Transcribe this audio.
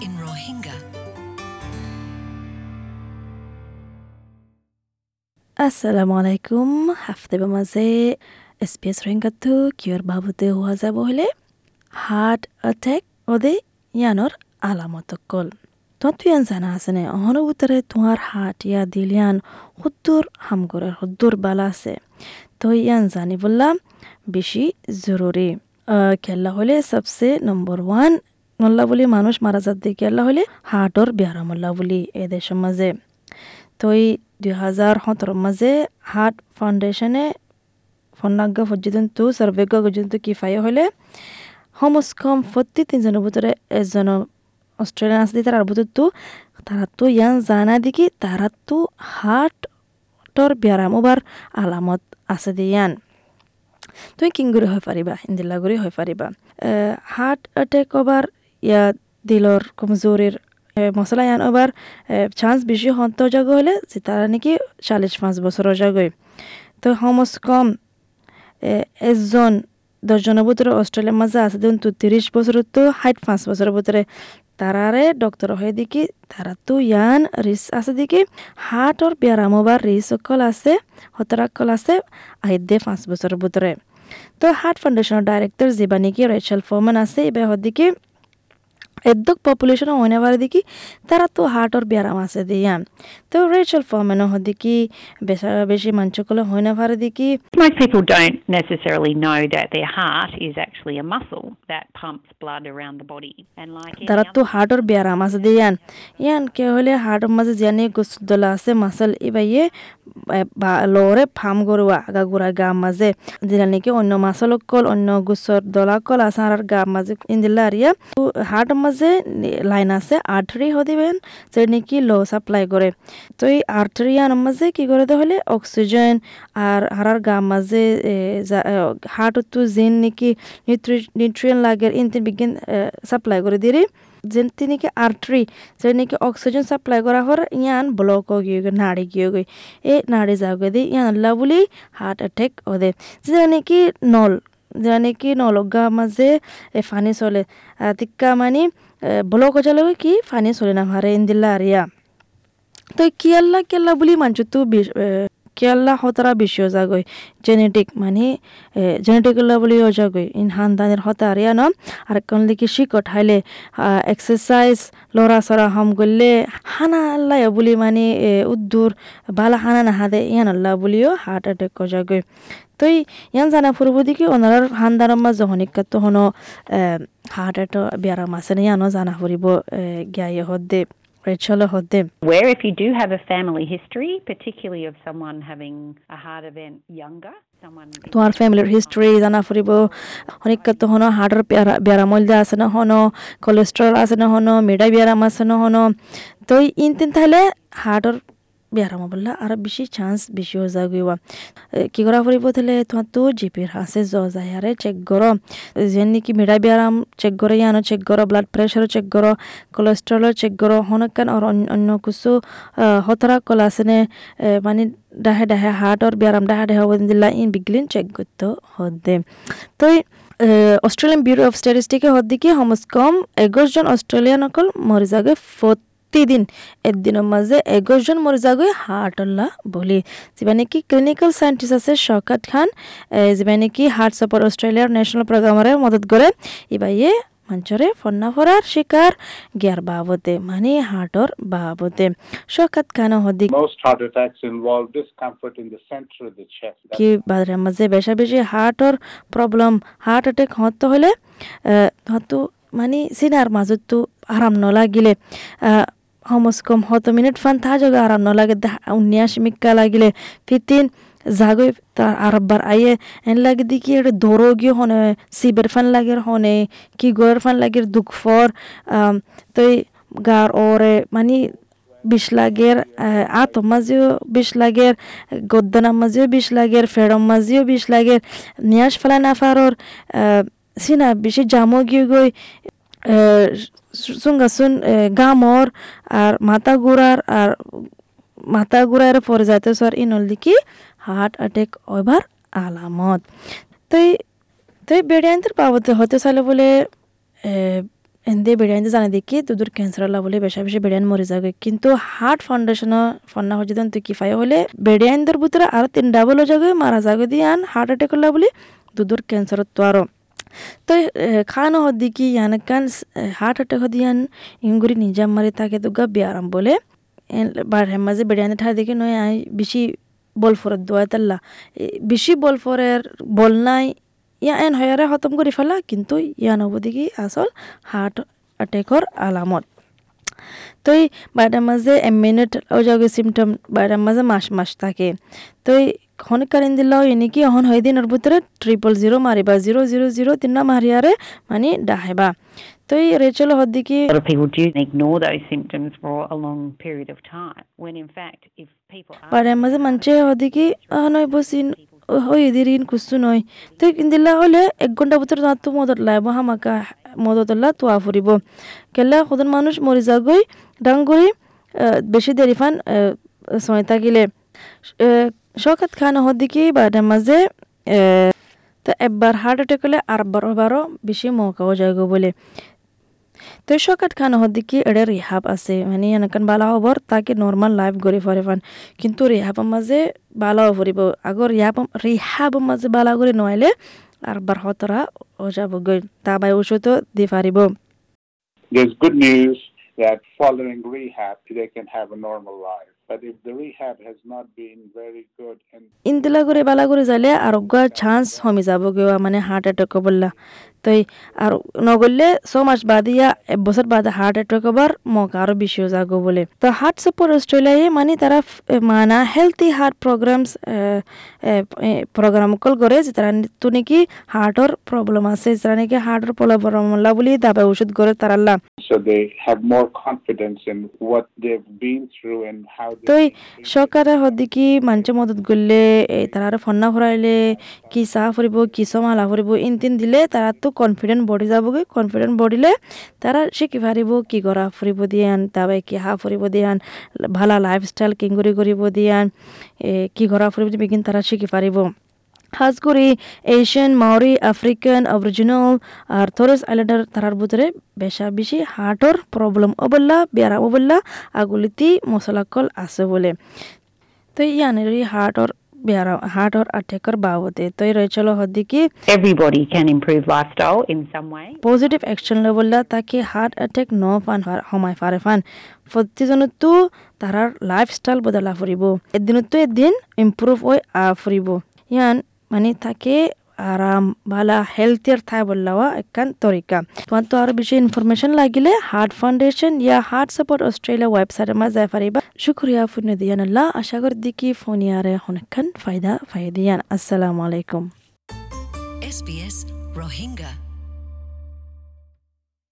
In Rohingya. assalomu alaykum hafta bamaze sps ringatu kiyor babude huwa যাব হলে heart attack ওদে ইয়ানোর আলামত call তো তুই জানা আছে নে অহন উত্তরে তোমার হার্ট ইয়া দিল ইয়ান সত্তর হামগরের সত্তর বালা আছে তো ইয়ান জানি বললাম বেশি খেলা হলে সবসে নম্বর ওয়ান মোল্লা বলি মানুষ মারা যাত খেলা হলে? হার্টর বেহারা মোল্লা বলি এ দেশের মাঝে। তো এই দুই হাজার সতেরোর মাঝে হার্ট ফাউন্ডেশনে ফন্নাজ্ঞ পর্যন্ত সর্বেজ্ঞ পর্যন্ত কি ফাই হলে সমস্কম প্রতি তিনজনের ভিতরে এজন অস্ট্রেলিয়ান আছে তার ভিতরতো তারা তো ইয়ান জানা দেখি তারা তো হার্টর ব্যায়াম ওবার আলামত আছে দিয়ান তুমি কিং করে হয়ে পারিবা ইন্দিল্লা করে হয়ে পারিবা হার্ট অ্যাটাক ওবার ইয়া দিলর কমজোরির এ, মশলা ইয়ান ওবার চান্স বেশি হন্ত জাগ হলে তারা নাকি চাল্লিশ পাঁচ বছরের জাগই তো সমস কম এজন দশজনের ভিতরে অস্ট্রেলিয়ার মাঝে আছে দেখুন তো তিরিশ বছরের তো হাইট পাঁচ বছরের ভিতরে তারারে ডক্টর হয়ে দেখি তারা তো ইয়ান রিস আছে দেখি হার্টর ব্যায়াম ওবার রিস অকল আছে হতরাকল আছে আইদে পাঁচ বছরের ভিতরে তো হার্ট ফাউন্ডেশনের ডাইরেক্টর যেবা নাকি রেচেল ফোমান আছে। এই বেহর এদ্দক পপুলেশন হইনে পারে দেখি তারা তো হার্টর ব্যায়াম আছে দিয়া। তো রেচেল ফোমান হদিকি বেশা বেশি মাঞ্চকলে হইনে পারে দেখি। Most people don't necessarily know that their heart is actually a muscle that pumps blood around the body. And like তারা তো হার্টর ব্যায়াম আছে দিয়ান ইয়ান কে হলে হার্টর মাঝে জানি গুসদলা আছে মাসল ইবাইয়ে লরে ফার্ম গরুয়া আগা গুড়া গা মাঝে দিলা নাকি অন্য মাসল কল অন্য গুসর দলা কল আছে আর গা মাঝে ইন্দিলা আরিয়া হার্টর মাঝে লাইন আছে আর্টারি হদিবেন যে নাকি লো সাপ্লাই করে। তো এই আর্টারিয়ান মাঝে কি করে হলে? অক্সিজেন আর হারার গা মাঝে হার্ট তো জিন নাকি নিউট্রিয়েন লাগে ইনতিন বিজ্ঞান সাপ্লাই করে দিরে যেন নাকি আর্টারি যে নাকি অক্সিজেন সাপ্লাই করা হর ইয়ান ব্লক গিয়ে গিয়ে, নাড়ি গিয়ে গই এ, নাড়ি যাওগে দি ইয়ান আল্লাহ বলি হার্ট অ্যাটাক ওদে যে নাকি নল যে কি নলগা মাঝে এ ফানি চলে। তিক্কা মানে ব্লক চলে কি ফানি চলে না হারে ইন্দিল্লা আরিয়া তো কিয়াল্লা কেল্লা বুলি মানছো তো কেল্লা হতরা বেশি যাগৈ জেনেটিক মানে জেনেটিক বুলি যাগৈ ইন হানদানের হতা আরিয়া ন আর কোন লিখি শিকট হাইলে এক্সারসাইজ লড়া সরা হম গলে হানা আল্লাহ বুলি মানে উদ্দুর বালা হানা না হাদে, ইয়ান আল্লাহ বুলিও হার্ট অ্যাটাক যাগৈ তো ইয়ান জানা ফুরব দিকে ওনার হানদার মাঝে হনিকা তো হনো হার্ট অ্যাটাক বেয়ারাম আছে না ইয়ানো জানা ফুরিব গিয়ে হদ্দে। রেচলে Hodem. Where if you do have a family history, particularly of someone having a heart event younger, someone তোমার ফ্যামিলির হিস্ট্রি জানা ফুরিব অনেক তো হনো হার্টের ব্যারামল আছে না হনো কোলেস্ট্রল আছে না হনো মেডা ব্যারাম আছে না হনো তো ইন তিন তাহলে হার্টের ব্যারাম বললা আর বেশি চান্স বেশি হয়ে যাগিবা কি করা ফুরিব তোমার তো জিপির আছে জ যায় আরে চেক করো যে নাকি মেডা ব্যারাম চেক করো ইয়ানো চেক করো ব্লাড প্রেশারও চেক করো কোলেস্ট্রলও চেক করো হনকান আর অন্য কিছু হতরা কল আছে নে মানে ডাহে ডাহে হার্টর ব্যারাম ডাহে ডাহে হবেন দিলা ইন বিগলিন চেক করতে হদে তো অস্ট্রেলিয়ান ব্যুরো অফ স্ট্যাটিস্টিকে হদ্দিকে হমস কম একুশ জন অস্ট্রেলিয়ান অকল মরে যাগে প্রতিদিন একদিনের মাঝে একুশ জন মরে যাগে হার্টল্লা বলি। যেবা নাকি ক্লিনিক্যাল সায়েন্টিস্ট আছে শকাত খান যেবা নাকি হার্ট সাপোর্ট অস্ট্রেলিয়ার ন্যাশনাল প্রোগ্রামারে মদত করে ইবাইয়ে মঞ্চরে ফন্না ফরার শিকার গিয়ার বাবদে মানে হার্টর বাবদে শকাত খান. That's কি বাদরে মাঝে বেশা বেশি হার্টর প্রবলেম হার্ট অ্যাটাক হতে হলে হয়তো মানে সিনার মাজত তো আরাম নলাগিলে। সমস কম হত মিনিট ফান থা জগা আরাম নলাগে উনিয়াশ মিক্কা লাগিলে ফিতিন জাগৈ তার আরবার আইয়ে এন লাগে দেখি এটা দৌড়ো গিয়ে হনে সিবের ফান লাগের হনে কি গোয়ের ফান লাগের দুঃখ ফর তই গার ওরে মানে বিষ লাগের আতম মাঝেও বিষ লাগের গদ্দানার মাঝেও বিষ লাগের ফেরম মাঝেও বিষ লাগের নিয়াস ফেলা না ফারর সিনা বেশি জামো গিয়ে গই সুঙ্গাসুন গামর, আর মাথা গুড়ার আর মাথা ঘুরার পরে যাইতে সর ইনল দিকি হার্ট অ্যাটাক, ওইবার আলামত। তাই তাই বেড়িয়ান্তের বাবদে হতে চাইলে বলে এন্দে বেড়াইতে জানে দেখি তোদের ক্যান্সার আল্লাহ বলে বেশা বেশি বেড়িয়ান মরে যাবে। কিন্তু হার্ট ফাউন্ডেশন ফন্না হচ্ছে তুই কি ফাই হলে বেড়াইনদের ভিতরে আরও তিন ডাবল যাবে, মারা যাবে দিয়ে আন হার্ট অ্যাটাক করলা বলে দুধুর ক্যান্সার তো আরও। তো খানো হদ্দিকি ইয়ানকান হার্ট অ্যাটাক হদিয়ান ইংগুরি নিজাম মারি থাকে তো গা বিয়ারাম বলে বার হেমাজে বেড়াইনে ঠাই দেখে নয় আই বেশি বল ফরত দোয়া তাল্লা বেশি বল ফরের বল নাই ইয়া এন হয়ারে খতম করে ফেলা কিন্তু ইয়ান হব দেখি আসল হার্ট অ্যাটাকর আলামত তো বাইরের মাঝে এম মিনিট ও যাগে সিমটম বাইরের মাঝে মাস মাস থাকে তো এই খন কারেন দিলাও এনেকি অহন হয়ে দিনের ভিতরে ট্রিপল জিরো মারিবা জিরো জিরো জিরো তিনটা মারিয়ারে মানে ডাহেবা তো এই রেচল হদ্দিকি. বাইরের মাঝে মানছে হদ্দিকি নয় বসিন ওই দিরিন কুসু নয় তো দিলা হলে এক ঘণ্টা ভিতরে তার তো মদত লাইব হামাকা মদত লা তোয়া ফুরিব কেলা সদন মানুষ মরি যাগৈ ডাঙ্গুরি বেশি দেরি ফান সময় থাকিলে। শখাত খান হদ্দিকি বাইরের মাঝে তো একবার হার্ট অ্যাটাক হলে আরবার বারো বেশি মৌকাও যাইব বলে তো শকাত খান হদ্দিকি এডে রিহাব আছে মানে এনেকান বালা হবর তাকে নর্মাল লাইফ গড়ি ফারে ফান কিন্তু রিহাবৰ মাঝে বালাও ফুরিব আগৰ রিহাব রিহাবৰ মাঝে বালা করে নইলে আর বার হতরা ও যাব গই তা বাই ওষুধও দি পারিব There's good news that following rehab, they can have a normal life. বালাগুৰি আৰোগ্য ইন্দিলা করে বালা করে যাইলে চান্স কমি যাব গেওয়া মানে হার্ট অ্যাটাক বললা তো আর নগরলে ছ মাস বাদিয়া এক বছর বাদে হার্ট অ্যাটাক হবার মক আরও বেশি যাগো বলে। তো হার্ট সাপোর্ট অস্ট্রেলিয়ায় মানে তারা মানা healthy heart programs program call করে যে তারা তো নাকি হার্টর প্রবলেম আছে যারা নাকি হার্টর প্রবলেম বলি দাবাই ওষুধ করে তারাল্লা so they have more confidence in what they've been through and how they সরকারে মদত করলে তারা ফন্না ফুরাইলে কি চাহ ফুরিব কি চমালা ফুরিব ইন তিন দিলে তারা তো কনফিডেন্ট বডি যাবগৈ কনফিডেন্ট বডিলে তারা শিকি পারিব কি করা ফুরিব দিয়ান তারপরে কি হা ফুরিব দিয়ান, ভালা লাইফস্টাইল কিংগুৰি কৰিব দিয়ান কি ফুরিব বিগিন তারা শিকি পারিব খাস করে এশিয়ান মাওরি আফ্রিকান অরিজিনাল আর থরেস আইল্যান্ডার তারার ভিতরে বেশা বেশি হার্টর প্রবলেম অবল্লা বেয়ারাম অবল্লা আগুলিতি মশলাকল আছে বলে। তো ইয়ানের হার্টর বেয়ারা হার্টর অ্যাটাকের বাবদে তো এই রয়েছিল হদ্দিকি everybody can improve lifestyle in some way positive action লেবল্লা তাকে হার্ট অ্যাটাক ন ফান সময় ফারে ফান প্ৰতিজনতো তাৰাৰ লাইফষ্টাইল বদলা ফুৰিব এদিনতো এদিন ইমপ্রুভ হৈ ফুরিব ইয়ান মানে তাকে আরাম ভালা হেলথিয়ার থাই বললাওয়া একখান তরিকা তোমার তো আরও বেশি ইনফরমেশন লাগিলে হার্ট ফাউন্ডেশন ইয়া হার্ট সাপোর্ট অস্ট্রেলিয়া ওয়েবসাইটের মাঝে যাই পারিবা শুক্রিয়া ফোন দিয়ান আল্লাহ আশা করি দিকি ফোন ইয়ারে অনেকখান ফায়দা ফায়দিয়ান আসসালামু আলাইকুম.